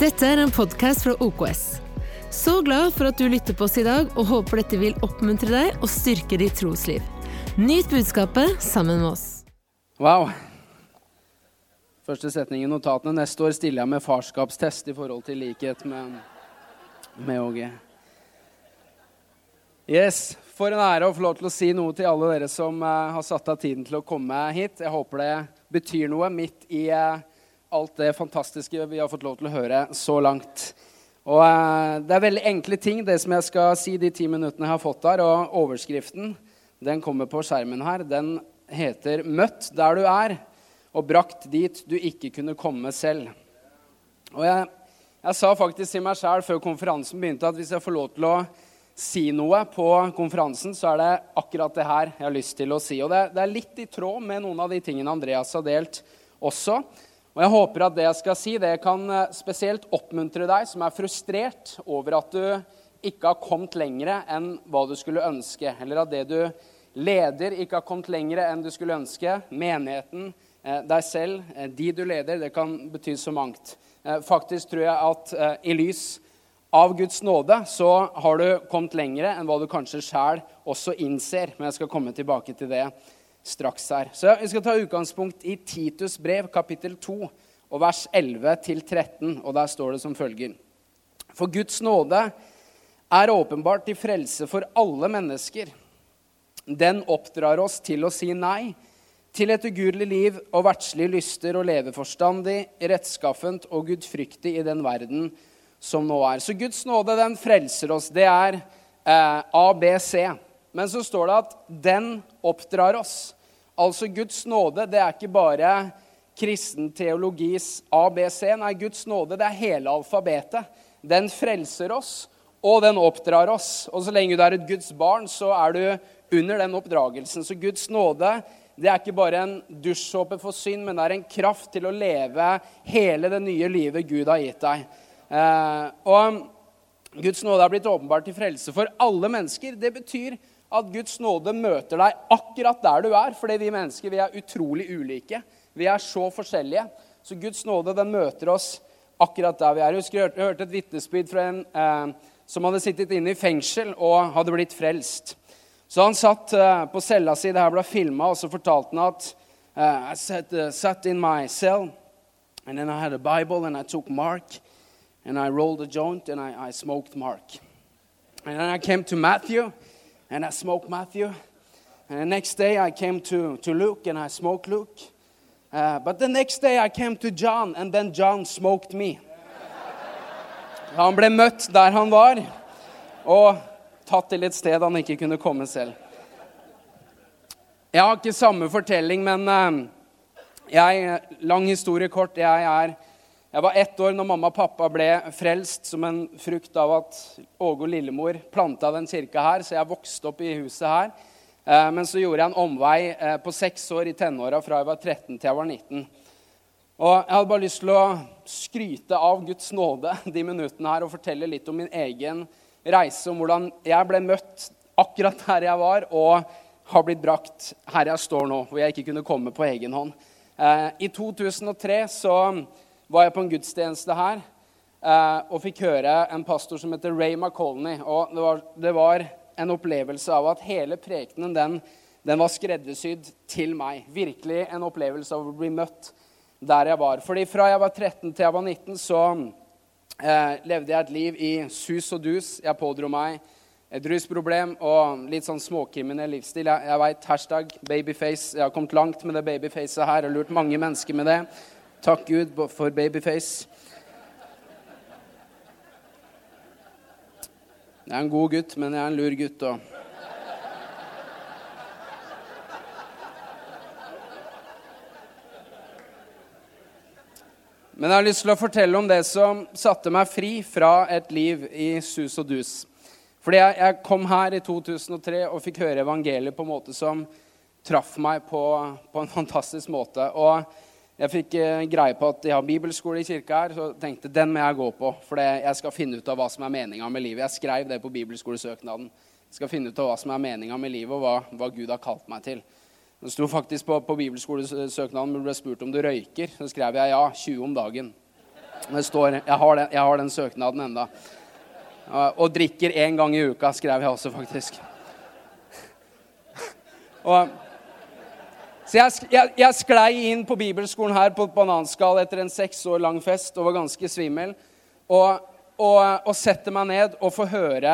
Dette er en podkast fra OKS. Så glad for at du lytter på oss i dag, og håper dette vil oppmuntre deg og styrke ditt trosliv. Nyt budskapet sammen med oss. Wow. Første setning i notatene. Neste år stiller jeg med farskapstest i forhold til likhet med, med OG. Yes, For en ære å få lov til å si noe til alle dere som uh, har satt av tiden til å komme hit. Jeg håper det betyr noe midt i uh, alt det fantastiske vi har fått lov til å høre så langt. Og eh, Det er veldig enkle ting, det som jeg skal si de ti minuttene jeg har fått her. Og overskriften den kommer på skjermen her. Den heter 'Møtt der du er', og brakt dit du ikke kunne komme selv. Og jeg, jeg sa faktisk til meg sjæl før konferansen begynte, at hvis jeg får lov til å si noe på konferansen, så er det akkurat det her jeg har lyst til å si. Og det, det er litt i tråd med noen av de tingene Andreas har delt også. Og jeg håper at det jeg skal si, det kan eh, spesielt oppmuntre deg som er frustrert over at du ikke har kommet lenger enn hva du skulle ønske, eller at det du leder, ikke har kommet lenger enn du skulle ønske. Menigheten, eh, deg selv, eh, de du leder, det kan bety så mangt. Faktisk tror jeg at i lys av Guds nåde så har du kommet lenger enn hva du kanskje sjæl også innser. Men jeg skal komme tilbake til det straks her. Så Vi skal ta utgangspunkt i Titus brev, kapittel 2, og vers 11-13. Og der står det som følger.: For Guds nåde er åpenbart til frelse for alle mennesker. Den oppdrar oss til å si nei til et ugudelig liv og verdslige lyster og leve forstandig, rettskaffent og gudfryktig i den verden som nå er. Så Guds nåde, den frelser oss. Det er eh, ABC. Men så står det at den oppdrar oss. Altså Guds nåde, det er ikke bare kristen teologis ABC. Nei, Guds nåde, det er hele alfabetet. Den frelser oss, og den oppdrar oss. Og så lenge du er et Guds barn, så er du under den oppdragelsen. Så Guds nåde, det er ikke bare en dusjsåpe for synd, men det er en kraft til å leve hele det nye livet Gud har gitt deg. Eh, og Guds nåde er blitt åpenbart til frelse for alle mennesker. Det betyr at Guds nåde møter deg akkurat der du er. Fordi vi mennesker vi er utrolig ulike. Vi er så forskjellige. Så Guds nåde den møter oss akkurat der vi er. Jeg husker jeg hørte et vitnesbyrd fra en eh, som hadde sittet inne i fengsel og hadde blitt frelst. Så han satt eh, på cella si, det her ble filma, og så fortalte han at uh, I sat, uh, sat in my cell, and then I had a Bible, and I took Mark, and I rolled a joint, and I, I smoked Mark. And then I came to Matthew, and I smoked Matthew. And the next day I came to, to Luke and I smoked Luke. Uh, but the next day I came to John, and then John smoked me. Han ble møtt der han var, og tatt til et sted han ikke kunne komme selv. Jeg har ikke samme fortelling, men uh, jeg, lang historie kort. Jeg er jeg var ett år når mamma og pappa ble frelst som en frukt av at Åge og lillemor planta den kirka her, så jeg vokste opp i huset her. Eh, men så gjorde jeg en omvei eh, på seks år i tenåra fra jeg var 13 til jeg var 19. Og Jeg hadde bare lyst til å skryte av Guds nåde de minuttene her og fortelle litt om min egen reise, om hvordan jeg ble møtt akkurat her jeg var, og har blitt brakt her jeg står nå, hvor jeg ikke kunne komme på egen hånd. Eh, I 2003 så var jeg på en gudstjeneste her eh, og fikk høre en pastor som heter Ray McColney. Og det var, det var en opplevelse av at hele prekenen den, den, var skreddersydd til meg. Virkelig en opplevelse av å bli møtt der jeg var. Fordi fra jeg var 13 til jeg var 19, så eh, levde jeg et liv i sus og dus. Jeg pådro meg et rusproblem og litt sånn småkriminell livsstil. Jeg, jeg vet, hashtag babyface. Jeg har kommet langt med det babyfacet her og lurt mange mennesker med det. Takk Gud for babyface. Jeg er en god gutt, men jeg er en lur gutt òg. Men jeg har lyst til å fortelle om det som satte meg fri fra et liv i sus og dus. Fordi jeg, jeg kom her i 2003 og fikk høre evangeliet på en måte som traff meg på, på en fantastisk måte. Og jeg fikk eh, greie på at de har bibelskole i kirka her, så tenkte den må jeg gå på. For jeg skal finne ut av hva som er meninga med livet. Jeg skrev det på bibelskolesøknaden. Jeg skal finne ut av hva som er meninga med livet, og hva, hva, Gud har kalt meg til. Det sto faktisk på, på bibelskolesøknaden men ble spurt om du røyker. Så skrev jeg ja, 20 om dagen. Det står Jeg har den, jeg har den søknaden enda. Og drikker én gang i uka, skrev jeg også, faktisk. Og, så jeg, jeg, jeg sklei inn på bibelskolen her på et bananskall etter en seks år lang fest og var ganske svimmel. Og, og, og setter meg ned og får høre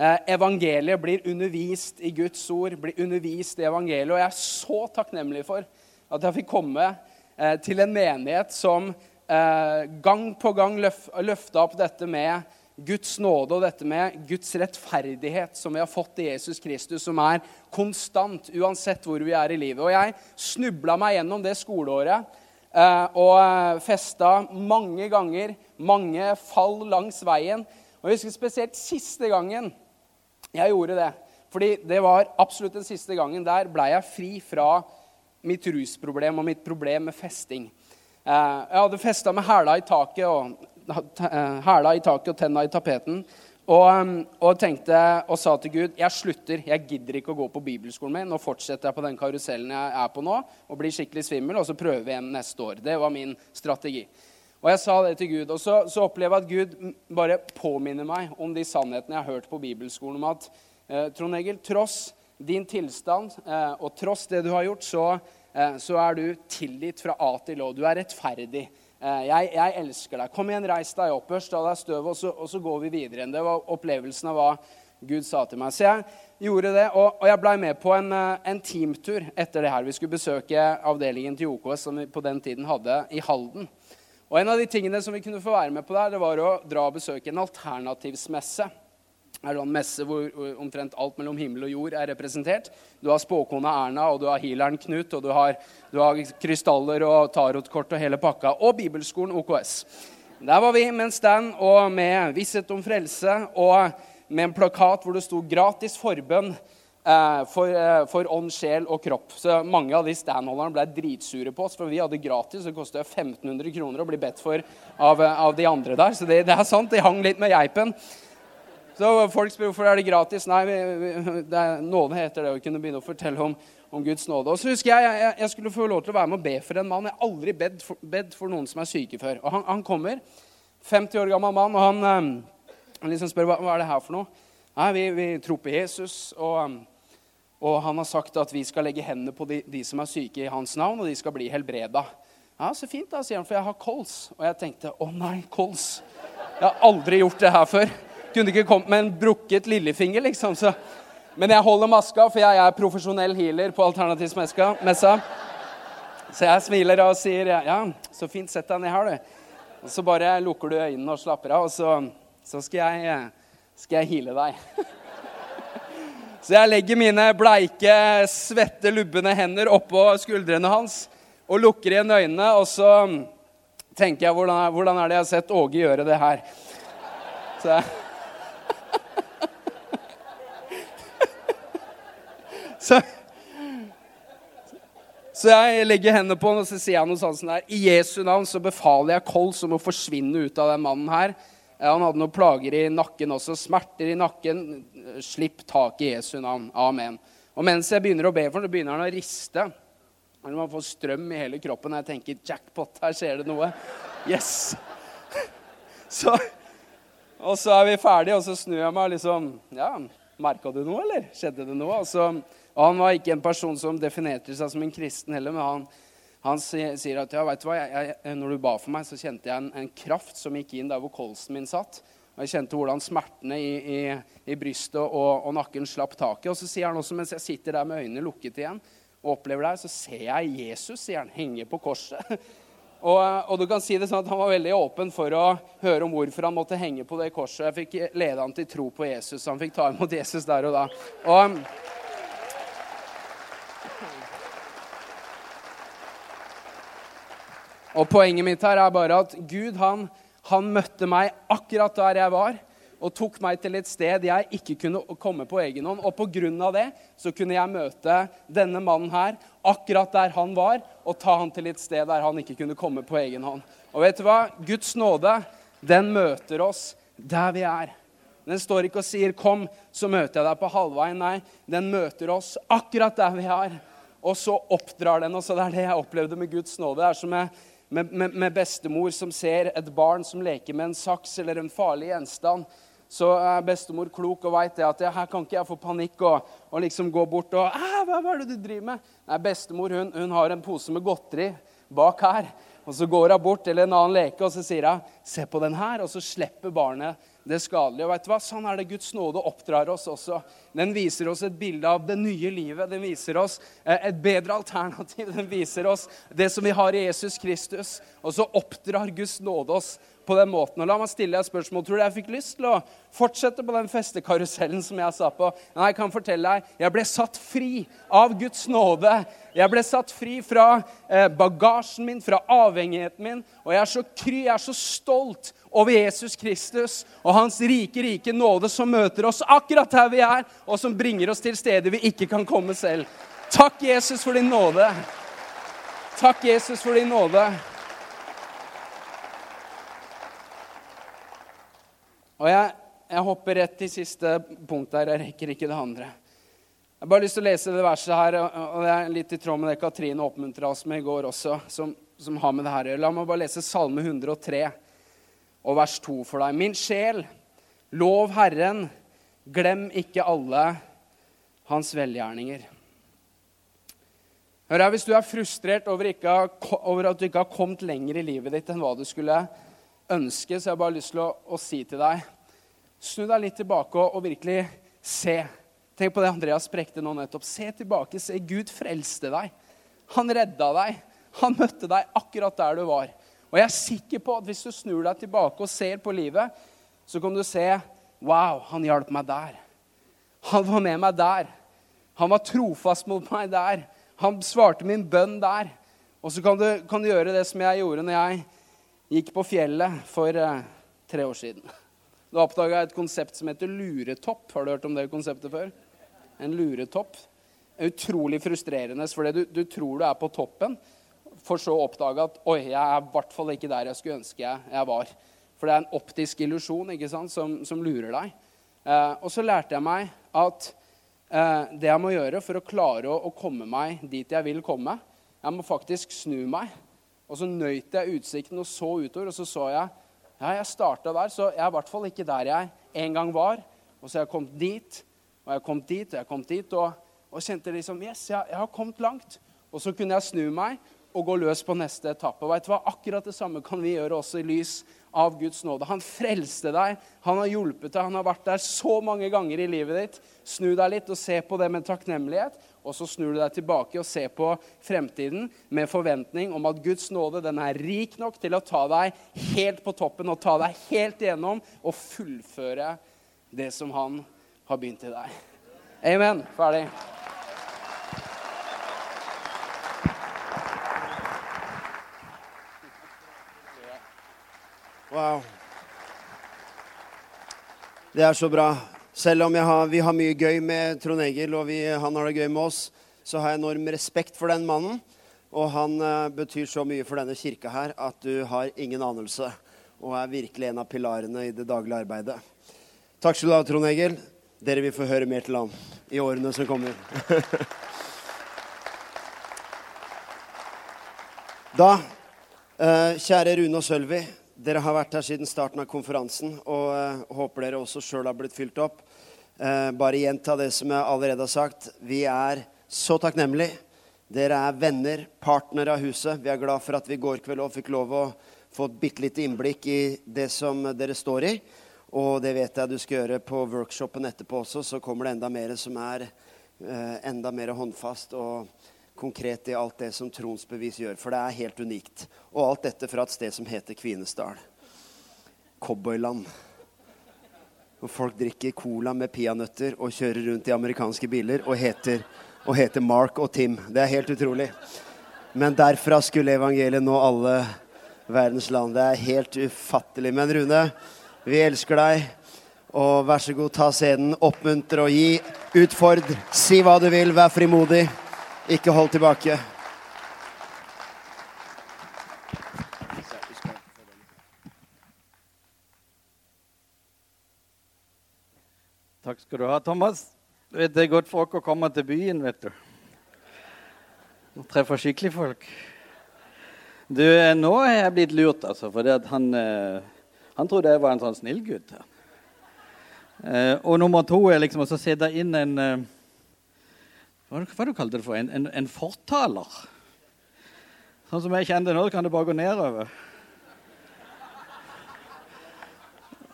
eh, evangeliet blir undervist i Guds ord, blir undervist i evangeliet. Og jeg er så takknemlig for at jeg fikk komme eh, til en menighet som eh, gang på gang løf, løfta opp dette med Guds nåde og dette med Guds rettferdighet som vi har fått i Jesus Kristus, som er konstant uansett hvor vi er i livet. Og jeg snubla meg gjennom det skoleåret eh, og eh, festa mange ganger. Mange fall langs veien. Og jeg husker spesielt siste gangen jeg gjorde det. Fordi det var absolutt den siste gangen. Der ble jeg fri fra mitt rusproblem og mitt problem med festing. Eh, jeg hadde festa med hæla i taket og hæla i taket og tenna i tapeten. Og, um, og, tenkte og sa til Gud jeg slutter, jeg gidder ikke å gå på bibelskolen min. Nå fortsetter jeg på den karusellen jeg er på nå, og blir skikkelig svimmel, og så prøver vi igjen neste år. Det var min strategi. Og jeg sa det til Gud. Og så, så opplever jeg at Gud bare påminner meg om de sannhetene jeg har hørt på bibelskolen, om at eh, Trond Egil, tross din tilstand eh, og tross det du har gjort, så, eh, så er du tilgitt fra A til Å. Du er rettferdig. Eh, jeg, jeg, elsker deg. Kom igjen, reis deg opp, børst av deg støvet, og, så, og så går vi videre. Det var opplevelsen av hva Gud sa til meg. Så jeg gjorde det, og, og jeg blei med på en, eh, en, teamtur etter det her. Vi skulle besøke avdelingen til OKS som vi på den tiden hadde i Halden. Og En av de tingene som vi kunne få være med på der, det var å dra og besøke en alternativsmesse er en messe hvor omtrent alt mellom himmel og jord er representert. Du har spåkona Erna, og du har healeren Knut, og du har, du har krystaller og tarotkort og hele pakka. Og bibelskolen OKS. Der var vi med en stand og med visshet om frelse og med en plakat hvor det sto 'gratis forbønn' eh, for, eh, for, ånd, sjel og kropp. Så Mange av de standholderne ble dritsure på oss, for vi hadde gratis. Det kostet 1500 kroner å bli bedt for av, av de andre der. Så det, det er sant, de hang litt med geipen. Så folk spør hvorfor er det gratis. Nei, det er, nåde heter det å kunne begynne å fortelle om, om Guds nåde. Og så husker jeg, jeg, jeg skulle få lov til å være med og be for en mann. Jeg har aldri bedt for, bedt for noen som er syke før. Og han, han kommer, 50 år gammel mann, og han, ehm, han liksom spør hva, hva er det her for noe. Nei, vi, vi tror på Jesus, og, ehm, og, han har sagt at vi skal legge hendene på de, de, som er syke i hans navn, og de skal bli helbreda. Ja, så fint, da, sier han, for jeg har kols. Og jeg tenkte å nei, kols. Jeg har aldri gjort det her før. Kunne ikke kommet med en brukket lillefinger, liksom. Så. Men jeg holder maska, for jeg er profesjonell healer på Alternativmessa. Så jeg smiler og sier ja, så fint, sett deg ned her, du. Og så bare lukker du øynene og slapper av, og så, så skal, jeg, skal jeg heale deg. Så jeg legger mine bleike, svette, lubne hender oppå skuldrene hans og lukker igjen øynene, og så tenker jeg hvordan, hvordan er det jeg har sett Åge gjøre det her? Så jeg Så, så jeg legger hendene på han og så sier jeg noe sånt som der. I Jesu navn så befaler jeg kols om å forsvinne ut av den mannen her. Han hadde noen plager i nakken også. Smerter i nakken. Slipp tak i Jesu navn. Amen. Og mens jeg begynner å be for ham, så begynner han å riste. Man får strøm i hele kroppen. Jeg tenker jackpot, her skjer det noe. Yes! Så, og så er vi ferdige, og så snur jeg meg liksom Ja, merka du noe, eller? Skjedde det noe? Altså, han var ikke en person som definerte seg som en kristen heller, men han, han sier at ja, vet du hva, jeg, jeg, når du ba for meg, så kjente jeg en, en, kraft som gikk inn der hvor kolsen min satt. Og jeg kjente hvordan smertene i, i, i brystet og, og, nakken slapp taket. Og så sier han også, mens jeg sitter der med øynene lukket igjen og opplever det, så ser jeg Jesus sier han, henge på korset. Og, og, du kan si det sånn at Han var veldig åpen for å høre om hvorfor han måtte henge på det korset. Jeg fikk lede han til tro på Jesus. Han fikk ta imot Jesus der og da. Og Og Poenget mitt her er bare at Gud han, han møtte meg akkurat der jeg var, og tok meg til et sted jeg ikke kunne komme på egen hånd. Og pga. det så kunne jeg møte denne mannen her akkurat der han var, og ta han til et sted der han ikke kunne komme på egen hånd. Og vet du hva? Guds nåde, den møter oss der vi er. Den står ikke og sier 'kom, så møter jeg deg på halvveien'. Nei, den møter oss akkurat der vi er. Og så oppdrar den oss. Og det er det jeg opplevde med Guds nåde. Det er som med, med, med bestemor som ser et barn som leker med en saks eller en farlig gjenstand, så er bestemor klok og veit at her kan ikke jeg få panikk og, og liksom gå bort og hva, hva er det du driver med? Nei, Bestemor hun, hun har en pose med godteri bak her. Og så går hun bort til en annen leke og så sier hun, 'Se på den her.' Og så slipper barnet det skadelige. Og vet du hva? Sånn er det Guds nåde oppdrar oss også. Den viser oss et bilde av det nye livet. Den viser oss eh, et bedre alternativ. Den viser oss det som vi har i Jesus Kristus. Og så oppdrar Guds nåde oss på den måten. Og la meg stille deg et spørsmål. Tror du jeg fikk lyst til å fortsette på den festekarusellen som jeg sa på? Nei, jeg kan fortelle deg, jeg ble satt fri av Guds nåde. Jeg ble satt fri fra eh, bagasjen min, fra avhengigheten min. Og jeg er så kry, jeg er så stolt over Jesus Kristus og hans rike, rike nåde som møter oss akkurat her vi er, og som bringer oss til steder vi ikke kan komme selv. Takk, Jesus, for din nåde. Takk, Jesus, for din nåde. Og jeg, jeg, hopper rett til siste punkt her. Jeg rekker ikke det andre. Jeg har bare lyst til å lese det verset her, og det er litt i tråd med det Katrine oppmuntra oss med i går også, som, som har med det her å gjøre. La meg bare lese Salme 103 og vers 2 for deg. Min sjel, lov Herren, glem ikke alle hans velgjerninger. Hør her, Hvis du er frustrert over, ikke, over, at du ikke har kommet lenger i livet ditt enn hva du skulle ønske, så jeg har bare lyst til å, å si til deg Snu deg litt tilbake og, virkelig se. Tenk på det Andreas prekte nå nettopp. Se tilbake. Se, Gud frelste deg. Han redda deg. Han møtte deg akkurat der du var. Og jeg er sikker på at hvis du snur deg tilbake og ser på livet, så kan du se Wow, han hjalp meg der. Han var med meg der. Han var trofast mot meg der. Han svarte min bønn der. Og så kan du, kan du gjøre det som jeg gjorde når jeg gikk på fjellet for uh, tre år siden. Da oppdaga jeg et konsept som heter luretopp. Har du hørt om det konseptet før? En luretopp. Er utrolig frustrerende, for du, du tror du er på toppen, for så å oppdage at oi, jeg er i hvert fall ikke der jeg skulle ønske jeg, jeg var. For det er en optisk illusjon som, som, lurer deg. Eh, og så lærte jeg meg at eh, det jeg må gjøre for å klare å, å komme meg dit jeg vil komme Jeg må faktisk snu meg og så nøyt jeg utsikten og så utover, og så så jeg ja, jeg starta der, så jeg er i hvert fall ikke der jeg en gang var. Og så har jeg kommet dit, og jeg har kommet dit, og jeg har kommet dit, og, og kjente liksom Yes, jeg, jeg har kommet langt. Og så kunne jeg snu meg og gå løs på neste etappe. Og vet du hva? Akkurat det samme kan vi gjøre også i lys av Guds nåde. Han frelste deg, han har hjulpet deg, han har vært der så mange ganger i livet ditt. Snu deg litt og se på det med takknemlighet, og så snur du deg tilbake og ser på fremtiden med forventning om at Guds nåde den er rik nok til å ta deg helt på toppen og ta deg helt igjennom og fullføre det som han har begynt i deg. Amen. Ferdig. Wow. Det er så bra. Selv om har, vi har mye gøy med Trond Egil, og vi, han har det gøy med oss, så har jeg enorm respekt for den mannen. Og han uh, betyr så mye for denne kirka her at du har ingen anelse. Og er virkelig en av pilarene i det daglige arbeidet. Takk skal du ha, Trond Egil. Dere vil få høre mer til han i årene som kommer. da, uh, kjære Rune og Sølvi dere har vært her siden starten av konferansen og uh, håper dere også sjøl har blitt fylt opp. Uh, bare gjenta det som jeg allerede har sagt. Vi er så takknemlige. Dere er venner, partnere av huset. Vi er glad for at vi i går kveld òg fikk lov å få et bitte lite innblikk i det som dere står i. Og det vet jeg du skal gjøre på workshopen etterpå også. Så kommer det enda mer som er uh, enda mer håndfast. og konkret i alt det som tronsbevis gjør, for det er helt unikt. Og alt dette fra et sted som heter Kvinesdal. Cowboyland. Hvor folk drikker cola med peanøtter og kjører rundt i amerikanske biler og heter, og heter Mark og Tim. Det er helt utrolig. Men derfra skulle evangeliet nå alle verdens land. Det er helt ufattelig. Men Rune, vi elsker deg. Og vær så god, ta scenen, oppmuntre og gi. Utfordr. Si hva du vil, vær frimodig. Ikke hold tilbake. Takk skal du ha, Thomas. Du vet, Det er godt for oss å komme til byen, vet du. Og treffe skikkelige folk. Du, eh, nå er jeg blitt lurt, altså. For han, eh, han trodde jeg var en sånn snill gutt. Eh, og nummer to er liksom å sette inn en Hva, hva du kalte det for? En, en, en fortaler. Sånn som jeg kjenner det nå, kan det bare gå nedover.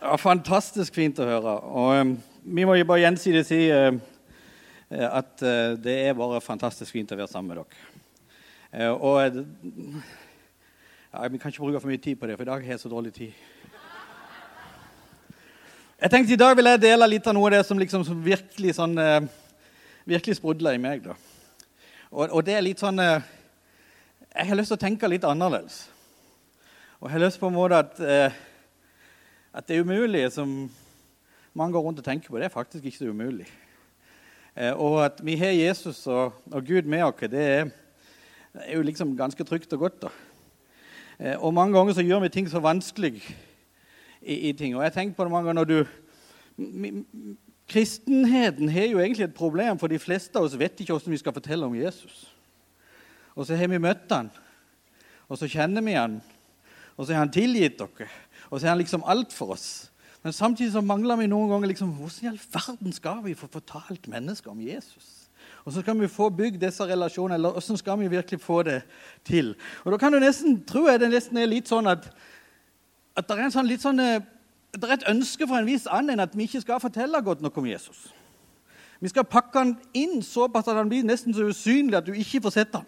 Ja, fantastisk fint å høre. Og um, vi må jo bare gjensidig si uh, at uh, det er bare fantastisk fint å være sammen med dere. Uh, og ja, Vi kan ikke bruke for mye tid på det, for i dag har jeg så dårlig tid. Jeg tenkte I dag vil jeg dele litt av noe av det som, liksom, som virkelig, sånn, eh, virkelig sprudler i meg. Da. Og, og, det er litt sånn eh, Jeg har lyst til å tenke litt annerledes. Og jeg har lyst på en måte at, eh, at det er umulig, som man går rundt og tenker på, det er faktisk ikke så umulig. Eh, og at vi har Jesus og, og Gud med oss, det er, er, jo liksom ganske trygt og godt. da. Og mange ganger så gjør vi ting så vanskelig i, i ting. Og jeg tenker på det mange ganger når du Kristenheten har jo egentlig et problem, for de fleste av oss vet ikke hvordan vi skal fortelle om Jesus. Og så har vi møtt han, og så kjenner vi han, og så har han tilgitt dere. Og så er han liksom alt for oss. Men samtidig så mangler vi noen ganger liksom, hvordan i all verden skal vi få fortalt mennesker om Jesus? Og så skal vi få bygd disse relasjonene, eller hvordan skal vi virkelig få det til? Og da kan du nesten, tror jeg det nesten er litt sånn at, at det er en sånn, litt sånn, eh, det er et ønske fra en viss annen at vi ikke skal fortelle godt nok om Jesus. Vi skal pakke han inn såpass at han blir nesten så usynlig at du ikke får sett han.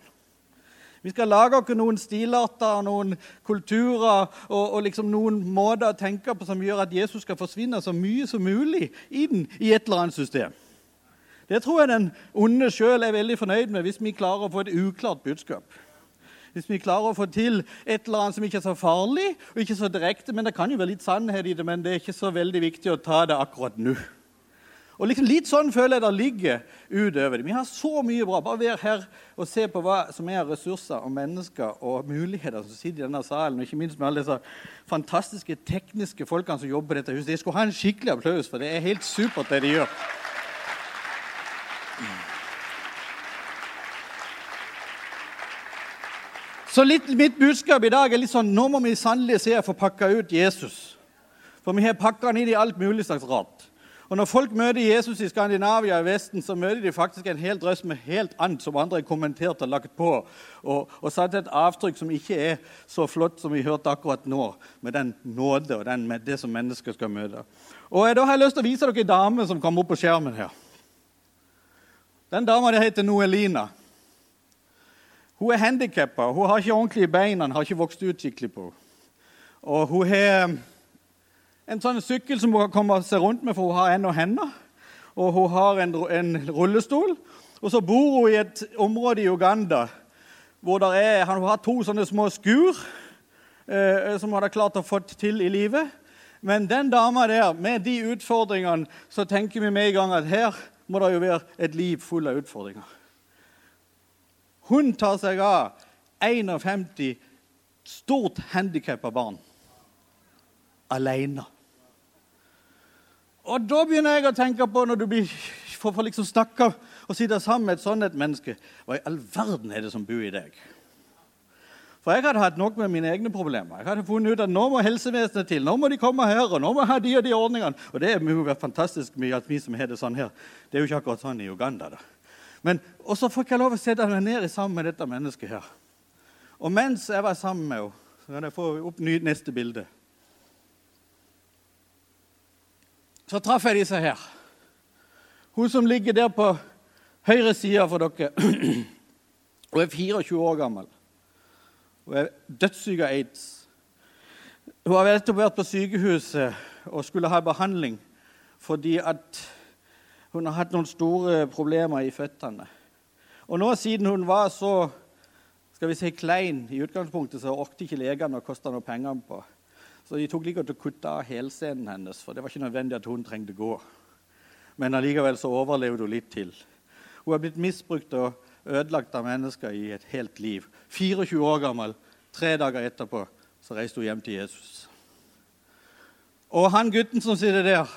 Vi skal lage oss noen stilarter, noen kulturer og, og liksom noen måter å tenke på som gjør at Jesus skal forsvinne så mye som mulig inn i et eller annet system. Det tror jeg den onde sjøl er veldig fornøyd med hvis vi klarer å få et uklart budskap. Hvis vi klarer å få til et eller annet som ikke er så farlig og ikke så direkte. Men det kan jo være litt sannhet i det, men det er ikke så veldig viktig å ta det akkurat nå. Og liksom Litt sånn føler jeg det ligger utover det. Vi har så mye bra. Bare vær her og se på hva som er ressurser og mennesker og muligheter som sitter i denne salen. Og ikke minst med alle disse fantastiske tekniske folkene som jobber i dette huset. Jeg skulle ha en skikkelig applaus, for det er helt supert, det de gjør. Så litt, mitt budskap i dag er litt sånn nå må vi sannelig se å få pakka ut Jesus. For vi har pakka han inn i alt mulig slags rart. Og Når folk møter Jesus i Skandinavia og Vesten, så møter de faktisk en hel drøss med helt annet som andre har kommentert og lagt på, og, og satt et avtrykk som ikke er så flott som vi hørte akkurat nå, med den nåde og den, det som mennesker skal møte. Og Da har jeg lyst til å vise dere en dame som kom opp på skjermen her. Den dama heter Noelina. Hun er handikappa. Hun har ikke ordentlige bein. Hun har ikke vokst ut skikkelig på Og hun har en sånn sykkel som hun kan komme seg rundt med, for hun har ennå hender. Og hun har en, en, rullestol. Og så bor hun i et område i Uganda hvor er, hun har to sånne små skur eh, som hun hadde klart å få til i livet. Men den dama der, med de utfordringene, så tenker vi med i gang at her må det jo være et liv full av utfordringer. Hun tar seg av 51 stort handikappa barn alene. Og da begynner jeg å tenke på, når du blir, får, får liksom snakke og sitte sammen med et sånt et menneske Hva i all verden er det som bor i deg? For jeg hadde hatt nok med mine egne problemer. Jeg hadde funnet ut at Nå må helsevesenet til. Nå må de komme her, og nå må ha de og de ordningene. Og det må jo være fantastisk mye at vi som har det sånn her. Det er jo ikke akkurat sånn i Uganda. da. Men, Og så fikk jeg lov å sette meg ned sammen med dette mennesket her. Og mens jeg var sammen med henne, så kan jeg få opp neste bilde. så traff jeg disse her. Hun som ligger der på høyre side for dere. Hun er 24 år gammel. Hun er dødssyk av aids. Hun har nettopp vært på sykehuset og skulle ha behandling fordi at hun har hatt noen store problemer i føttene. Og nå siden hun var så skal vi si, klein i utgangspunktet, så orket ikke legene å koste noe penger på. Så de tok like godt å kutte av hælscenen hennes, for det var ikke nødvendig at hun trengte gå. Men allikevel så overlevde hun litt til. Hun har blitt misbrukt og ødelagt av mennesker i et helt liv. 24 år gammel, tre dager etterpå, så reiste hun hjem til Jesus. Og han gutten som sitter der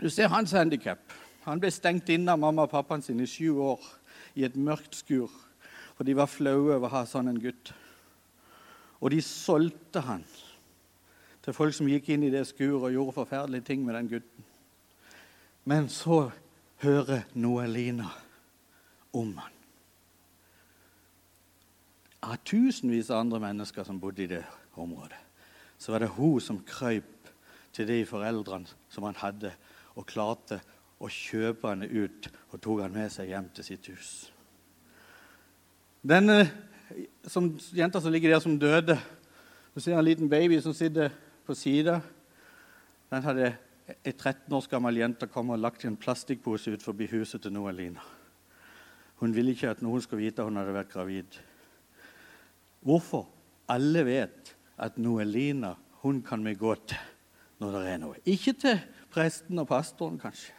Du ser hans handikap. Han ble stengt inne av mamma og pappaen sin i sju år i et mørkt skur For de var flaue over å ha sånn en gutt. Og de solgte han til folk som gikk inn i det skuret og gjorde forferdelige ting med den gutten. Men så hører Noelina om han. Av tusenvis av andre mennesker som bodde i det området, så var det hun som krøyp til de foreldrene som han hadde, og klarte å kjøpe henne ut og tok han med seg hjem til sitt hus. Denne som, jenta som ligger der som døde, så ser en liten baby som sitter på sida. Den hadde ei 13 års gammel jente kommet og lagt en plastikkpose ut forbi huset til Noelina. Hun ville ikke at noen skulle vite at hun hadde vært gravid. Hvorfor? Alle vet at Noelina hun kan vi gå til når det er noe. Ikke til presten og pastoren, kanskje.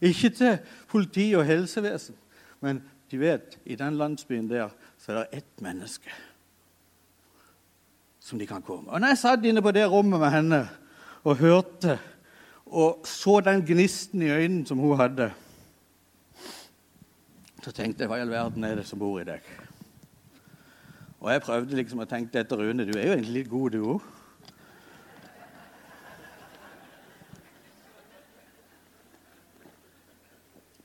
Ikke til politi og helsevesen. Men de vet i den landsbyen der så er det ett menneske som de kan komme. Og når jeg satt inne på det rommet med henne og hørte og så den gnisten i øynene som hun hadde, så tenkte jeg hva i all verden er det som bor i deg? Og jeg prøvde liksom å tenke etter Rune, du er jo egentlig litt god, du òg.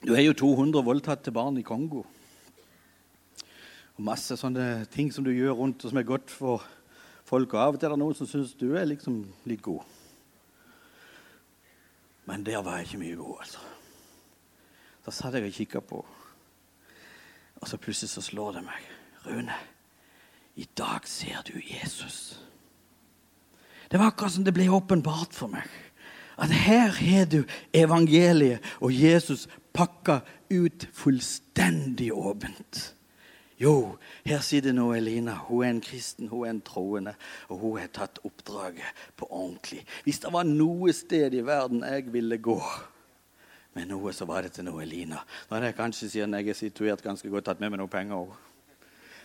Du er jo 200 voldtatte barn i Kongo. Og masse sånne ting som du gjør rundt, og som er godt for folk. Og av og til er det noen som syns du er liksom litt god. Men der var jeg ikke mye god, altså. Da satt jeg og kikka på, og så plutselig så slår det meg. Rune, i dag ser du Jesus. Det var akkurat som det ble åpenbart for meg. At her har du evangeliet og Jesus pakka ut fullstendig åpent. Jo, her sitter nå Elina. Hun er en kristen, hun er en troende, og hun har tatt oppdraget på ordentlig. Hvis det var noe sted i verden jeg ville gå med noe, så var det til noe Elina. Nå er det kanskje, siden jeg er situert ganske godt, tatt med meg noe penger òg.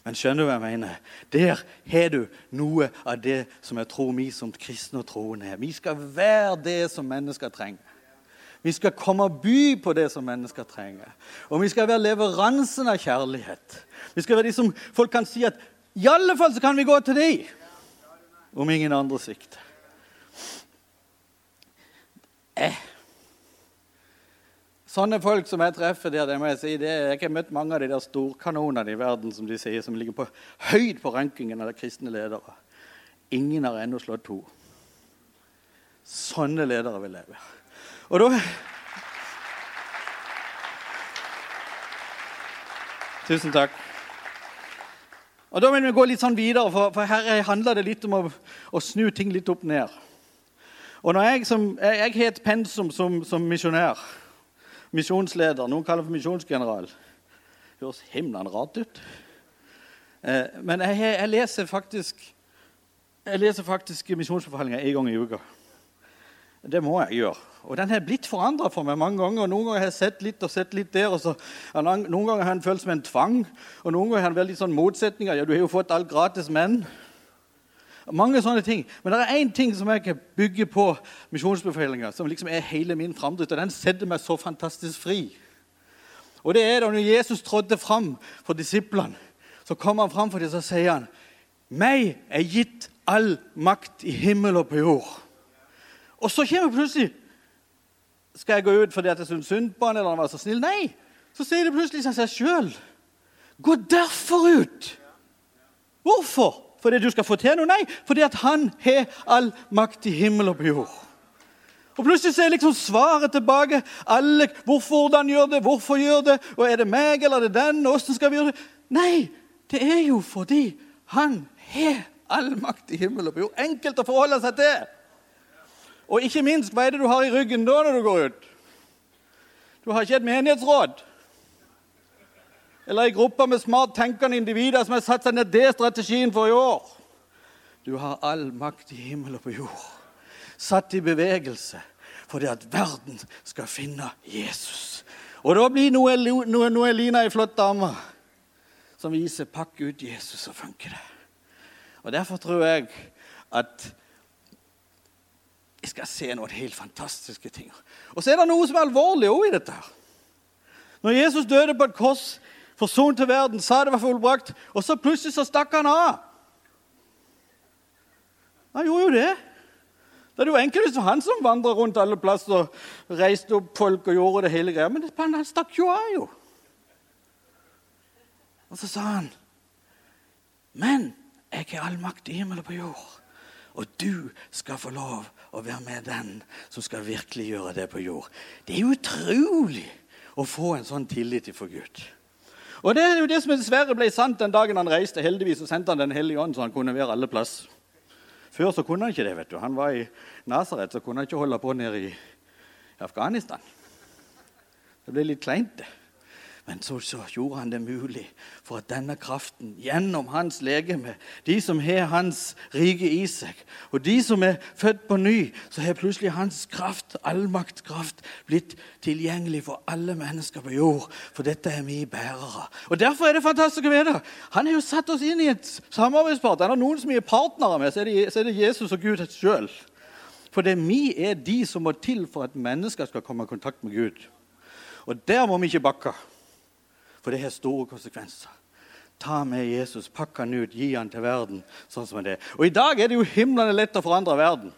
Men skjønner du hva jeg mener? Der har du noe av det som jeg tror vi som kristne og troende er. Vi skal være det som mennesker trenger. Vi skal komme og by på det som mennesker trenger. Og vi skal være leveransen av kjærlighet. Vi skal være de som folk kan si at i alle fall så kan vi gå til de, om ingen andre svikter. Eh. Sånne folk som jeg treffer der, det må jeg si, det, jeg har møtt mange av de der storkanonene i verden som de sier, som ligger på høyt på rankingen av de kristne ledere. Ingen har ennå slått to. Sånne ledere vil være. Og da Tusen takk. Og Da vil vi gå litt sånn videre, for, for her handler det litt om å, å, snu ting litt opp ned. Og når Jeg som, jeg, jeg har et pensum som, som misjonær, misjonsleder, noen kaller for misjonsgeneral. Det høres himlen rart ut. Eh, men jeg, jeg, leser faktisk jeg leser faktisk misjonsbefalinger én gang i uka. Det må jeg gjøre. Og den har blitt forandra for meg mange ganger. Noen ganger har jeg sett litt og sett litt der. og så, Noen ganger har den følt som en tvang, og noen ganger har den veldig sånn motsetninger. Ja, du har jo fått alt gratis, men Mange sånne ting. Men det er én ting som jeg bygger på misjonsbefalinger, som liksom er hele min framdrift, og den setter meg så fantastisk fri. Og det er da når Jesus trådte fram for disiplene, så kommer han fram for dem og sier han, 'Meg er gitt all makt i himmel og på jord.' Og så kommer plutselig Skal jeg gå ut fordi jeg syns synd på han, eller han var så snill? Nei! Så sier det plutselig seg sjøl. Gå derfor ut! Hvorfor? Fordi du skal få til noe? Nei, fordi at han har all makt i himmel og på jord. Og Plutselig så er liksom svaret tilbake. alle, Hvorfor han gjør det, hvorfor gjør det, og er det meg eller er det den? Hvordan skal vi gjøre det? Nei, det er jo fordi han har all makt i himmel og på jord. Enkelt å forholde seg til. Og ikke minst, hva er det du har i ryggen da når du går ut? Du har ikke et menighetsråd. Eller i grupper med smart tenkende individer som har satt seg ned det strategien for i år. Du har all makt i himmel og på jord. Satt i bevegelse fordi at verden skal finne Jesus. Og da blir Noelina ei flott dame som viser 'pakk ut Jesus', så funker det. Og Derfor tror jeg at jeg skal se noen helt fantastiske ting. Og så er det noe som er alvorlig òg i dette. her. Når Jesus døde på et kors forsonte verden, sa det var fullbrakt, og så plutselig så stakk han av. Han gjorde jo det. Det er jo enkelte som han som vandra rundt alle plasser og reiste opp folk og gjorde det hele greia. Men han stakk jo av, jo. Og så sa han, 'Men jeg har all makt i himmel og på jord.' Og du skal få lov å være med den som skal virkelig gjøre det på jord. Det er utrolig å få en sånn tillit for Gud. Og Det er jo det som dessverre ble sant den dagen han reiste. Heldigvis så sendte han Den hellige ånd, så han kunne være alle plass. Før så kunne han ikke det. vet du. Han var i Nasaret, så kunne han ikke holde på nede i Afghanistan. Det ble litt kleint, det. Men så, så, gjorde han det mulig for at denne kraften gjennom hans legeme, de som har hans rike i seg, og de som er født på ny, så har plutselig hans kraft, allmaktskraft, blitt tilgjengelig for alle mennesker på jord. For dette er vi bærere. Og Derfor er det fantastisk å vite. Han har jo satt oss inn i et samarbeidspart. Han har noen som er partnere med, så er det, så er det Jesus og Gud sjøl. For det er vi er de som må til for at mennesker skal komme i kontakt med Gud. Og der må vi ikke bakke. For det har store konsekvenser. Ta med Jesus, pakk han ut, gi han til verden. sånn som det. Og I dag er det jo himlende lett å forandre verden.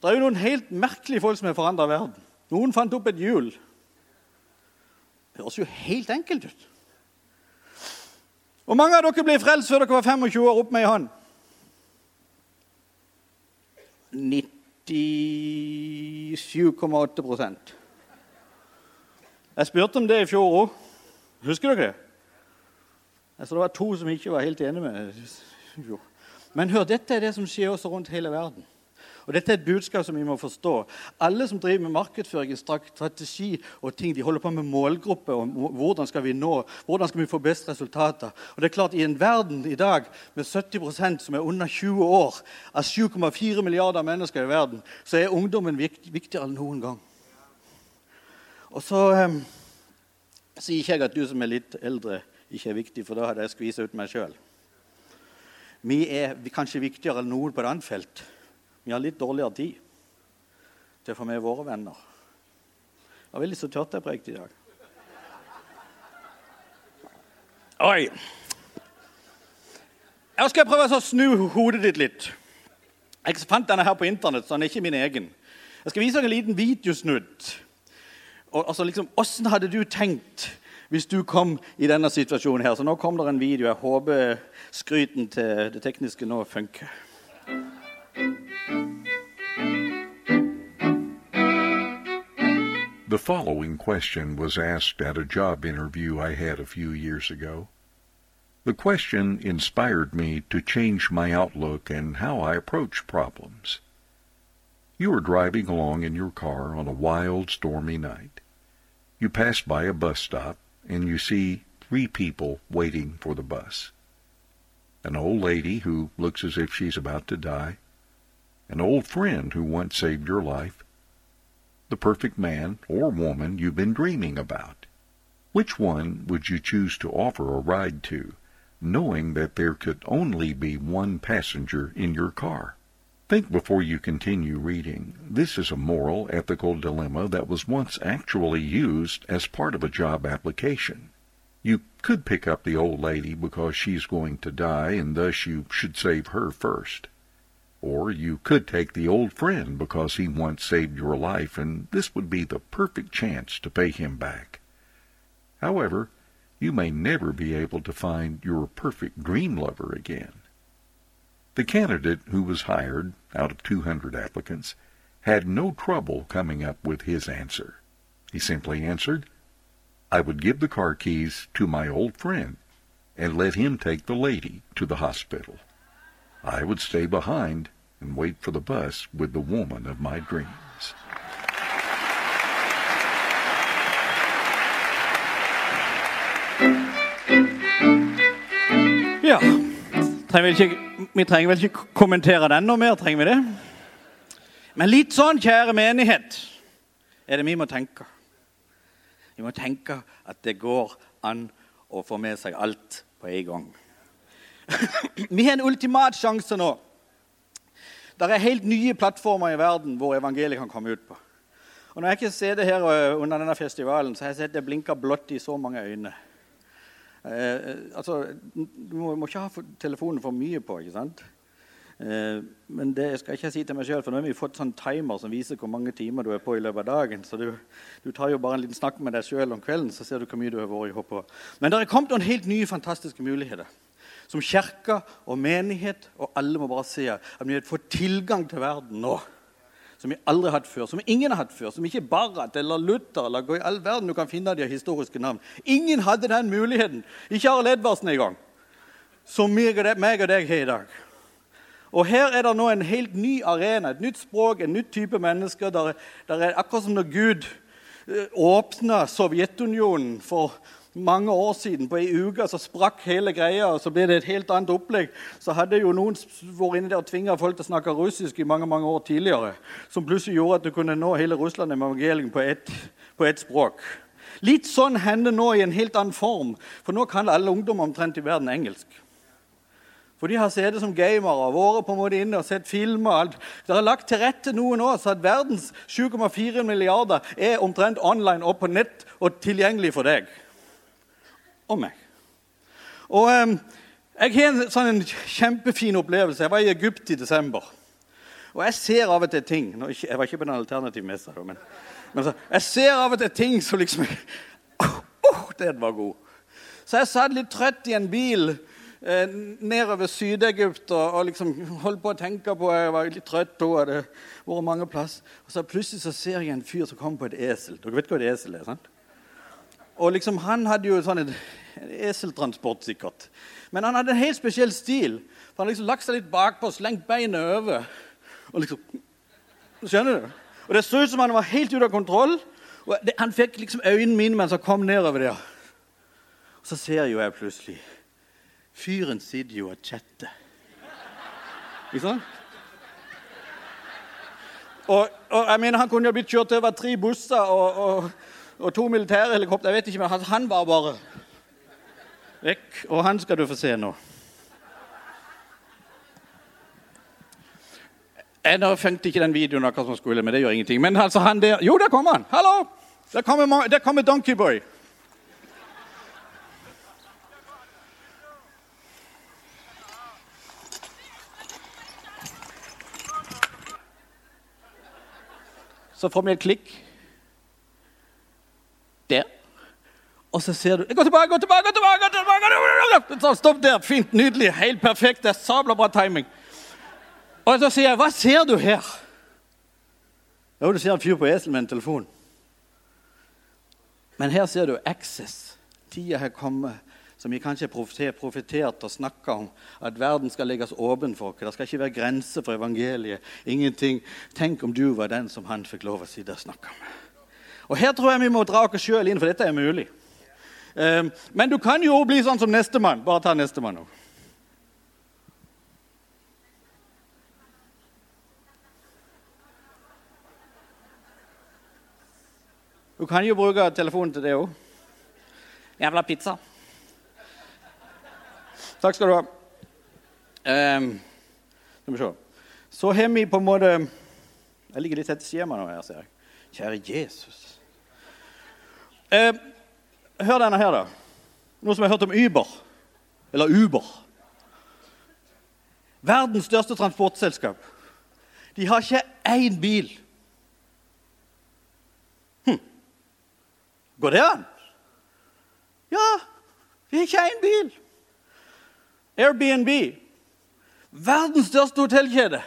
Det er jo noen helt merkelige folk som har forandra verden. Noen fant opp et hjul. Det høres jo helt enkelt ut. Hvor mange av dere ble frelst før dere var 25 år. Opp med ei hånd. 97,8 Jeg spurte om det i fjor òg. Husker dere det? Altså, det var to som ikke var helt enige med jo. Men hør, dette er det som skjer også rundt hele verden. Og Dette er et budskap som vi må forstå. Alle som driver med markedsføring, strategi og ting, de holder på med målgrupper og hvordan skal vi nå, hvordan skal vi få best resultater. Og det er klart, I en verden i dag med 70% som er under 20 år, av 7,4 milliarder mennesker i verden, så er ungdommen viktigere enn noen gang. Og så... Um, sier ikke jeg at du som er litt eldre, ikke er viktig, for da hadde jeg skvisa ut meg sjøl. Vi er kanskje viktigere enn noen på et annet felt. Vi har litt dårligere tid til å få med våre venner. Det var veldig så tørt jeg prekte i dag. Oi! Jeg skal prøve å snu hodet ditt litt. Jeg fant denne her på Internett, så den er ikke min egen. Jeg skal vise deg en liten videosnutt altså liksom, Åssen hadde du tenkt hvis du kom i denne situasjonen her? Så nå kom det en video. Jeg håper skryten til det tekniske nå funker. The following question was asked at a job interview I had a few years ago. The question inspired me to change my outlook and how I approach problems. You are driving along in your car on a wild, stormy night. You pass by a bus stop and you see three people waiting for the bus. An old lady who looks as if she's about to die, an old friend who once saved your life, the perfect man or woman you've been dreaming about. Which one would you choose to offer a ride to, knowing that there could only be one passenger in your car? Think before you continue reading. This is a moral, ethical dilemma that was once actually used as part of a job application. You could pick up the old lady because she's going to die and thus you should save her first. Or you could take the old friend because he once saved your life and this would be the perfect chance to pay him back. However, you may never be able to find your perfect dream lover again. The candidate who was hired out of 200 applicants had no trouble coming up with his answer. He simply answered, I would give the car keys to my old friend and let him take the lady to the hospital. I would stay behind and wait for the bus with the woman of my dreams. Trenger ikke, vi trenger vel ikke kommentere den noe mer, trenger vi det? Men litt sånn, kjære menighet, er det vi må tenke. Vi må tenke at det går an å få med seg alt på en gang. vi har en ultimat sjanse nå. Det er helt nye plattformer i verden hvor evangeliet kan komme ut på. Og Når jeg ikke ser det her under denne festivalen, så har jeg sett det blinke blått i så mange øyne. Eh, altså, du må, må, ikke ha telefonen for mye på. ikke sant? Eh, men det skal jeg ikke si til meg sjøl, for nå har vi fått sånn timer som viser hvor mange timer du er på i løpet av dagen. Så du, du tar jo bare en liten snakk med deg sjøl om kvelden, så ser du hvor mye du har vært på. Men det er kommet noen helt nye, fantastiske muligheter. Som kirke og menighet, og alle må bare se at vi har fått tilgang til verden nå som vi aldri har hatt før, som ingen har hatt før, som ikke Barrat eller Luther eller i all verden du kan finne de historiske navn. Ingen hadde den muligheten. Ikke Arild Edvardsen engang. Som meg og deg har i dag. Og Her er det nå en helt ny arena, et nytt språk, en nytt type mennesker. Der, der er akkurat som når Gud eh, åpna Sovjetunionen for mange år siden. På ei uke så sprakk hele greia, og så ble det et helt annet opplegg. Så hadde jo noen vært inne der og tvinga folk til å snakke russisk i mange mange år tidligere. Som plutselig gjorde at du kunne nå hele Russland med evangeliet på ett, på ett språk. Litt sånn hender nå i en helt annen form, for nå kan alle ungdommer omtrent i verden engelsk. For de har sittet som gamere og vært på en måte inne og sett filmer. alt. Det er lagt til rette noe nå så at verdens 7,4 milliarder er omtrent online og på nett og tilgjengelig for deg og meg. Og eh, Jeg har en sånn en kjempefin opplevelse. Jeg var i Egypt i desember. Og jeg ser av og til ting Jeg var ikke på den alternative messa, men, men så, jeg ser av og til ting som liksom oh, oh, Den var god. Så jeg satt litt trøtt i en bil eh, nedover Syd-Egypt og, og, liksom holdt på å tenke på Jeg var litt trøtt og hadde vært mange plass. Og så plutselig så ser jeg en fyr som kommer på et esel. Dere vet hva et esel er? sant? Og liksom, Han hadde jo sånn et eseltransport, sikkert. Men han hadde en helt spesiell stil. For Han liksom lagt seg litt bakpå, slengt beinet over. og liksom, Skjønner du? Og Det så ut som han var helt ute av kontroll. Og det, Han fikk liksom øynene mine mens han kom nedover der. Og Så ser jo jeg plutselig Fyren sitter jo og chatter. Ikke sant? Og, og, jeg mener, Han kunne jo blitt kjørt over tre busser og, og, og to militære militærhelikoptre. Jeg vet ikke, men Han var bare vekk. Og han skal du få se nå. Ennå fant ikke den videoen akkurat som skulle, men det gjør ingenting. Men altså han der Jo, der kommer han! Hallo! Der kommer, der kommer Donkeyboy. Så får vi et klikk. Der. Og så ser du Gå tilbake, gå tilbake! gå tilbake, gå tilbake! Stopp der. Fint, nydelig, helt perfekt. Det er sabla bra timing. Og så sier jeg, 'Hva ser du her?' Jo, du ser en fyr på esel med en telefon. Men her ser du access. Tida har kommet som vi kanskje har profetert og snakka om, at verden skal legges åpen for oss. Det skal ikke være grenser for evangeliet. Ingenting. Tenk om du var den som han fikk lov å sitte og snakke med. Og Her tror jeg vi må dra oss sjøl inn, for dette er mulig. Um, men du kan jo bli sånn som nestemann. Bare ta nestemann nå. Du kan jo bruke telefonen til det òg. Jævla pizza. Takk skal du ha. Um, skal vi se. Så har vi på en måte Jeg ligger litt etter skjema nå. her, ser jeg. Kjære Jesus. Uh, hør denne her, da. Noe som jeg har hørt om Uber. Eller Uber. Verdens største transportselskap. De har ikke én bil. Hm. Går det an? Ja, de har ikke én bil. Airbnb, verdens største hotellkjede,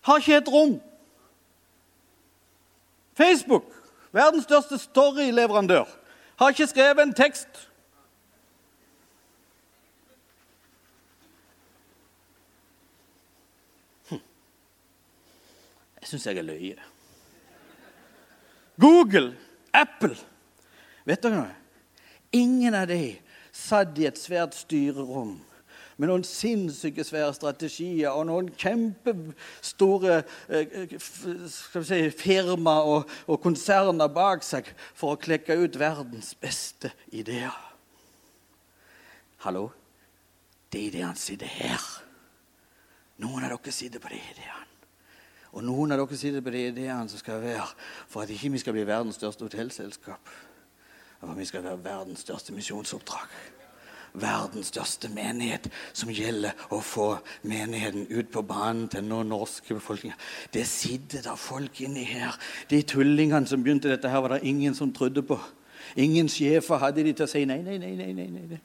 har ikke et rom. Facebook, verdens største storyleverandør, har ikke skrevet en tekst. Hm. Jeg syns jeg er løye. Google, Apple Vet dere noe? Ingen av de satt i et svært styrerom med noen sinnssyke svære strategier og noen kjempestore eh, si, firma og, og, konserner bak seg for å klekke ut verdens beste ideer. Hallo? De ideene sitter her. Noen av dere sitter på de ideene. Og noen av dere sitter på de ideene som skal være for at ikke vi skal bli verdens største hotellselskap. Men vi skal være verdens største misjonsoppdrag. Verdens største menighet som gjelder å få menigheten ut på banen til den norske befolkninger. Det sitter da folk inni her. De tullingene som begynte dette, her var det ingen som trodde på. Ingen sjefer hadde de til å si nei, nei, nei. nei, nei, nei.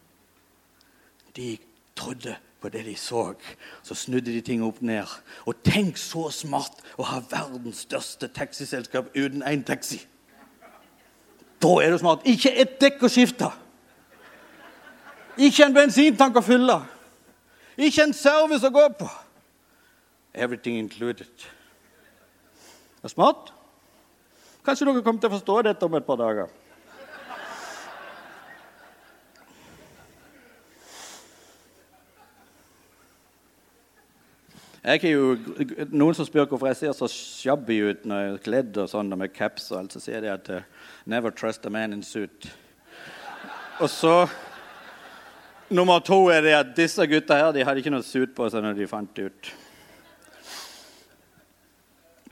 De trodde på det de så. Så snudde de ting opp ned. Og tenk så smart å ha verdens største taxiselskap uten én taxi. Da er du smart. Ikke ett dekk å skifte. Ikke en bensintank å fylle. Ikke en service å gå på. Everything included. Det er smart. Kanskje dere kommer til å forstå dette om et par dager. Jeg er jo, Noen som spør hvorfor jeg ser så shabby ut når jeg er kledd og sånn, med caps og alt, så sier de at uh, 'never trust a man in suit'. Og så Nummer to er det at disse gutta her, de hadde ikke noe sut på seg når de fant det ut.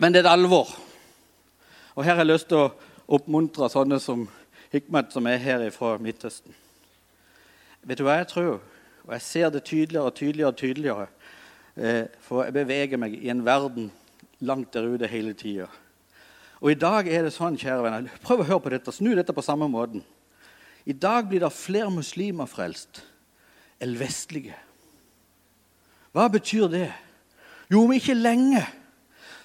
Men det er et alvor. Og her har jeg lyst til å oppmuntre sånne som Hikmat, som er her fra Midtøsten. Vet du hva jeg tror? Og jeg ser det tydeligere og tydeligere. tydeligere. Eh, for jeg beveger meg i en verden langt der ute hele tida. Og i dag er det sånn, kjære venner, prøv å høre på dette, snu dette på samme måten. I dag blir det flere muslimer frelst enn vestlige. Hva betyr det? Jo, om ikke lenge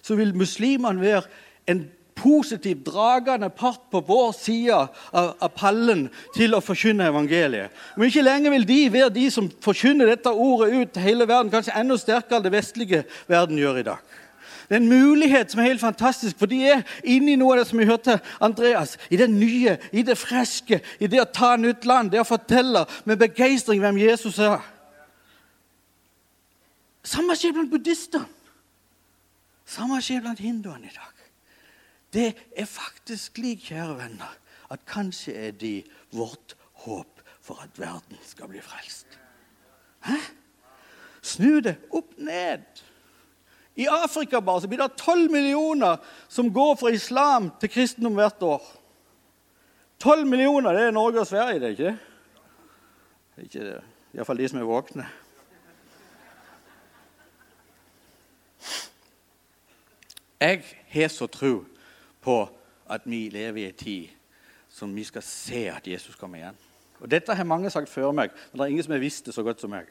så vil muslimene være en positivt dragende part på vår side av, av, pallen til å forkynne evangeliet. Om ikke lenge vil de være de som forkynner dette ordet ut til hele verden, kanskje enda sterkere enn det vestlige verden gjør i dag. Det er en mulighet som er helt fantastisk, for de er inne i noe av det som vi hørte Andreas. I det nye, i det friske, i det å ta nytt land, det å fortelle med begeistring hvem Jesus er. Samme skjer blant buddhistene. Samme skjer blant hinduene i dag. Det er faktisk slik, kjære venner, at kanskje er de vårt håp for at verden skal bli frelst. Hæ? Snu det opp ned. I Afrika bare så blir det 12 millioner som går fra islam til kristendom hvert år. 12 millioner, det er Norge og Sverige, det er ikke det? Ikke det. Iallfall de som er våkne. Jeg har så tro på at vi lever i en tid som vi skal se at Jesus kommer igjen. Og Dette har mange sagt før meg, men det er ingen som har visst det så godt som meg.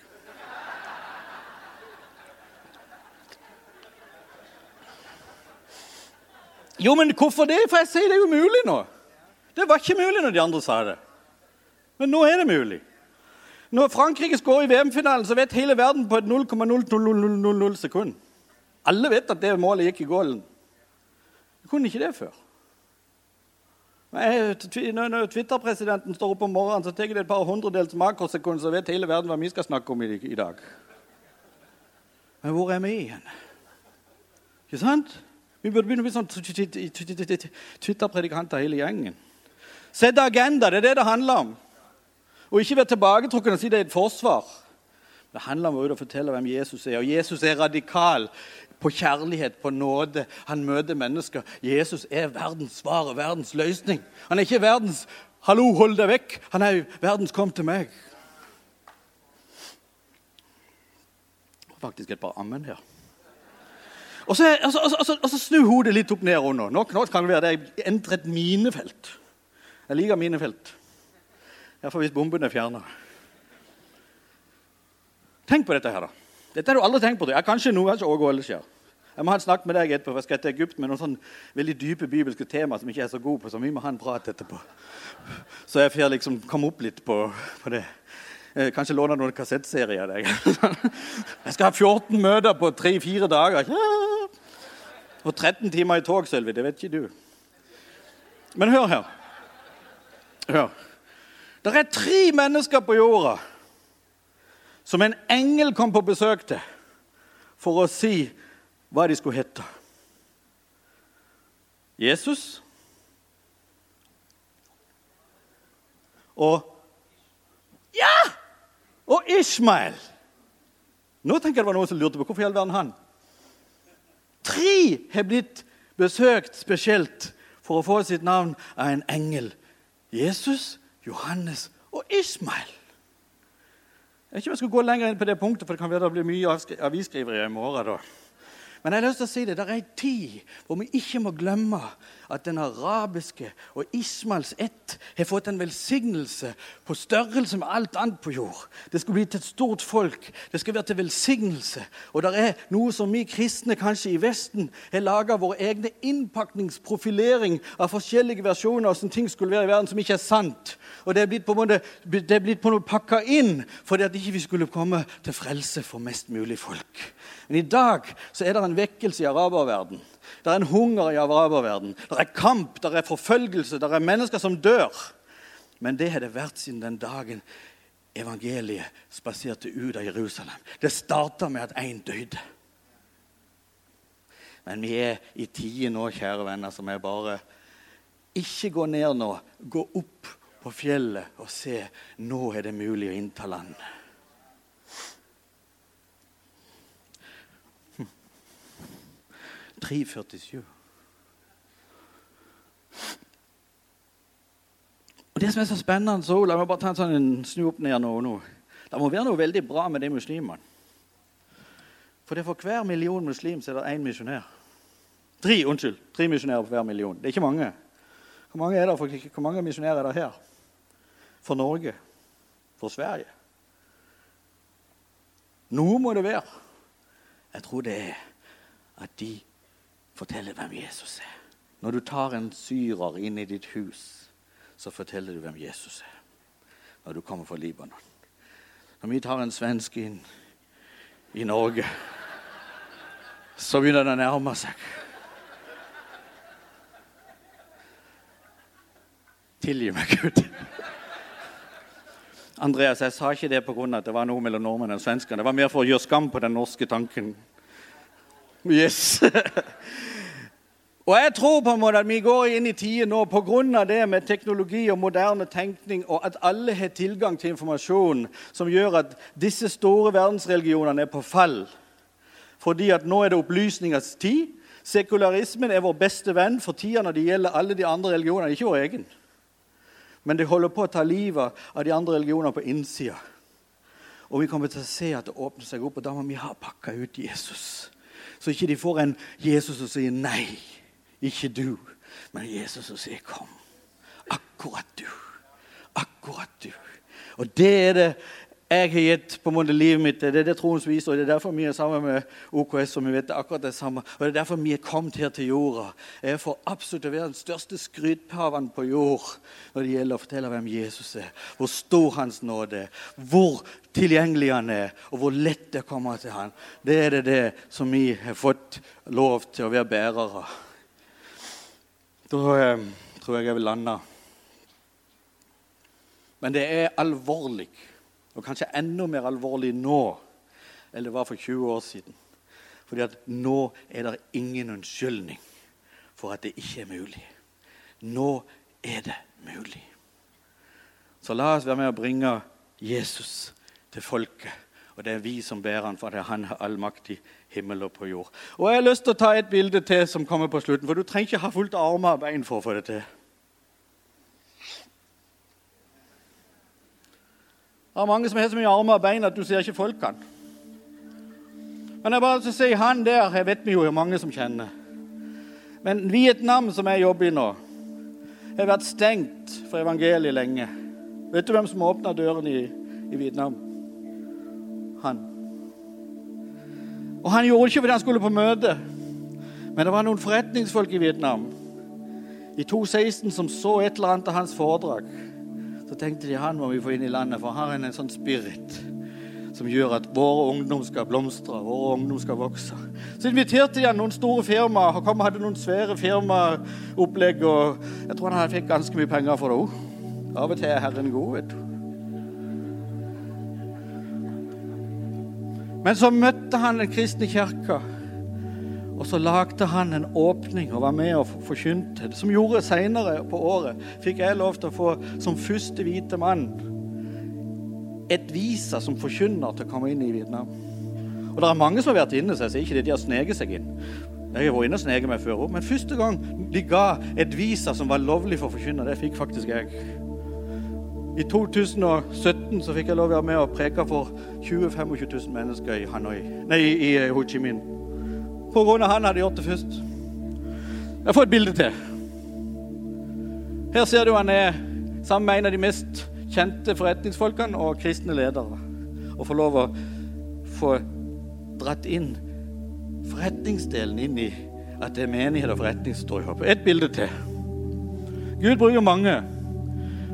Jo, men hvorfor det? For jeg sier det er jo mulig nå. Det var ikke mulig når de andre sa det. Men nå er det mulig. Når Frankrike skårer i VM-finalen, så vet hele verden på et 0,00000 sekund. Alle vet at det målet gikk i gålen. Jeg kunne ikke det før. Når Twitter-presidenten står opp om morgenen, så tar det et par hundredels makrosekund, så vet hele verden hva vi skal snakke om i dag. Men hvor er vi igjen? Ikke sant? Vi burde begynne å bli sånn Twitter-predikanter hele gjengen. Sette agenda, det er det det handler om. Og ikke være tilbaketrukken og si det er et forsvar. Det handler om å fortelle hvem Jesus er. Og Jesus er radikal på kjærlighet, på nåde. Han møter mennesker. Jesus er verdens svar og verdens løsning. Han er ikke verdens 'hallo, hold deg vekk'. Han er verdens 'kom til meg'. Faktisk et par ammen her. Og så, altså, altså, altså, altså snu hodet litt opp ned under. Nå, nå kan det være det jeg entrer et minefelt. Jeg liker minefelt. Iallfall hvis bomben er fjerna. Tenk på dette her, da. Dette har du aldri tenkt på. det. Jeg kanskje noe kanskje også skjer. Jeg må ha en snakk med deg etterpå, for jeg skal til Egypt med noen sånn veldig dype bibelske tema som jeg ikke er så god på, så vi må ha en prat etterpå. Så jeg får liksom komme opp litt på, på det. Eh, kanskje låne noen kassettserier av deg. Jeg skal ha 14 møter på 3-4 dager. Og 13 timer i tog, Sølvi. Det vet ikke du. Men hør her. Hør. Det er tre mennesker på jorda som en engel kom på besøk til for å si hva de skulle hete. Jesus og Ja! Og Ishmael. Nå tenker jeg det var noen som lurte på hvorfor i all verden han. Tre har blitt besøkt spesielt for å få sitt navn av en engel. Jesus, Johannes og Ismael. Jeg vet ikke om jeg skal gå lenger inn på det punktet, for det kan være det blir mye avisskrivere i morgen. da. Men jeg har lyst til å si det, det er en tid hvor vi ikke må glemme at den arabiske og Ismaels ett har fått en velsignelse på størrelse med alt annet på jord. Det skal bli til et stort folk. Det skal være til velsignelse. Og det er noe som vi kristne kanskje i Vesten har laga vår egne innpakningsprofilering av forskjellige versjoner av hvordan ting skulle være i verden, som ikke er sant. Og det er blitt på en måte, pakka inn fordi at ikke vi skulle komme til frelse for mest mulig folk. Men i dag så er det en vekkelse i araberverden. Det er en hunger i araberverden. Det er kamp, det er forfølgelse, det er mennesker som dør. Men det har det vært siden den dagen evangeliet spaserte ut av Jerusalem. Det starta med at én døde. Men vi er i tider nå, kjære venner, som er bare Ikke gå ned nå. Gå opp på fjellet og se. Nå er det mulig å innta landet. 3,47. Og Det som er så spennende så, La meg bare ta en sånn snu opp ned nå, nå. Det må være noe veldig bra med de muslimene. For det er for hver million muslim så er det én misjonær. Tre unnskyld, tre misjonærer for hver million. Det er ikke mange. Hvor mange, er det for, hvor mange misjonærer er det her? For Norge? For Sverige? Noe må det være. Jeg tror det er at de forteller hvem Jesus er. Når du tar en syrer inn i ditt hus, så forteller du hvem Jesus er. Når du kommer fra Libanon. Når vi tar en svensk inn i Norge, så begynner det å nærme seg. Tilgi meg, Gud. Andreas, jeg sa ikke det pga. at det var noe mellom nordmenn og svenskene. Det var mer for å gjøre skam på den norske tanken. Yes. Og jeg tror på en måte at vi går inn i tider nå pga. det med teknologi og moderne tenkning, og at alle har tilgang til informasjon som gjør at disse store verdensreligionene er på fall. Fordi at nå er det opplysningens tid. Sekularismen er vår beste venn for tida når det gjelder alle de andre religionene, ikke vår egen. Men det holder på å ta livet av de andre religionene på innsida. Og vi kommer til å se at det åpner seg opp, og da må vi ha pakka ut Jesus. Så ikke de får en Jesus som sier nei. Ikke du, men Jesus som sier 'kom'. Akkurat du. Akkurat du. Og det er det jeg har gitt på en måte livet mitt. Det er det troens vis, og det er derfor vi er sammen med OKS. og vi vet akkurat det samme. Og det er derfor vi er kommet her til jorda. Jeg får absolutt å være den største skrytpaven på jord når det gjelder å fortelle hvem Jesus er, hvor stor hans nåde er, hvor tilgjengelig han er, og hvor lett det kommer til han. Det er det, det som vi har fått lov til å være bærere. Da eh, tror jeg jeg vil lande. Men det er alvorlig, og kanskje enda mer alvorlig nå enn det var for 20 år siden. Fordi at nå er det ingen unnskyldning for at det ikke er mulig. Nå er det mulig. Så la oss være med å bringe Jesus til folket. Og det er vi som bærer han, for det er han har all makt i himmel og på jord. Og Jeg har lyst til å ta et bilde til som kommer på slutten, for du trenger ikke ha fullt armer og bein for å få det til. Det er mange som har så mye armer og bein at du ser ikke folkene. Men jeg bare skal si han der jeg vet vi jo mange som kjenner. Men Vietnam, som jeg jobber i nå, har vært stengt for evangeliet lenge. Vet du hvem som åpna døren i, i Vietnam? Han. Og han gjorde ikke fordi han skulle på møte, men det var noen forretningsfolk i Vietnam i 2016 som så et eller annet av hans foredrag. Tenkte de han må vi få inn i landet, for han har en sånn spirit som gjør at våre ungdom skal blomstre, våre ungdom skal vokse. Så inviterte de han noen store firmaer. Han kom, hadde noen svære firmaopplegg. og Jeg tror han fikk ganske mye penger for det òg. Av og til er Herren god, vet du. Men så møtte han den kristne kirka. Og så lagde han en åpning og var med og forkynte. Som gjorde seinere på året fikk jeg lov til å få som første hvite mann et visa som forkynner til å komme inn i Vietnam. Og det er mange som har vært inne, så jeg sier ikke det de har sneket seg inn. Jeg har vært inne og sneket meg før òg, men første gang de ga et visa som var lovlig for forkynner, det fikk faktisk jeg. I 2017 så fikk jeg lov å være med og preke for 20 25 000 mennesker i Hanoi, nei, i Ho Chi Minh. På grunn av han hadde gjort det først. Jeg får et bilde til. Her ser du han er sammen med en av de mest kjente forretningsfolkene og kristne ledere. Og får lov å få dratt inn forretningsdelen inn i at det er menighet og forretning som står i håp. Et bilde til. Gud bruker mange.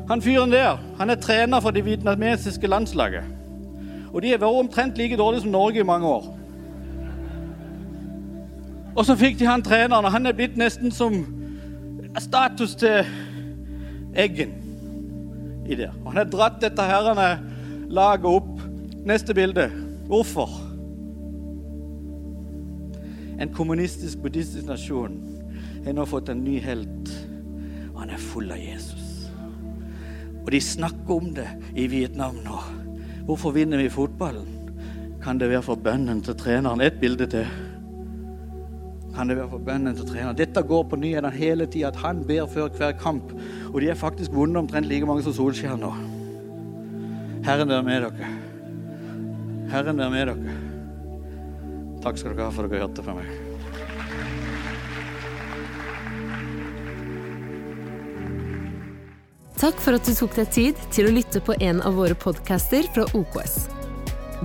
Han fyren der han er trener for det vietnamesiske landslaget. Og de har vært omtrent like dårlige som Norge i mange år. Og så fikk de han treneren, og han er blitt nesten som status til Eggen i det. Og han har dratt dette herrene laget opp. Neste bilde. Hvorfor? En kommunistisk, buddhistisk nasjon har nå fått en ny helt, og han er full av Jesus. Og de snakker om det i Vietnam nå. Hvorfor vinner vi fotballen? Kan det være for bønnen til treneren? Et bilde til. Kan det være for bønnen til treneren? Dette går på nyhetene hele tida, at han ber før hver kamp. Og de er faktisk vunnet omtrent like mange som Solskjær nå. Herren være med dere. Herren være med dere. Takk skal dere ha for at dere hørte på meg. Takk for at du tok deg tid til å lytte på en av våre podcaster fra OKS.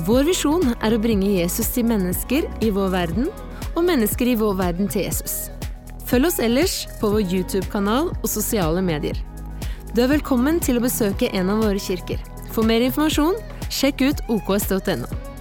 Vår visjon er å bringe Jesus til mennesker i vår verden, og mennesker i vår verden til Jesus. Følg oss ellers på vår YouTube-kanal og sosiale medier. Du er velkommen til å besøke en av våre kirker. For mer informasjon, sjekk ut oks.no.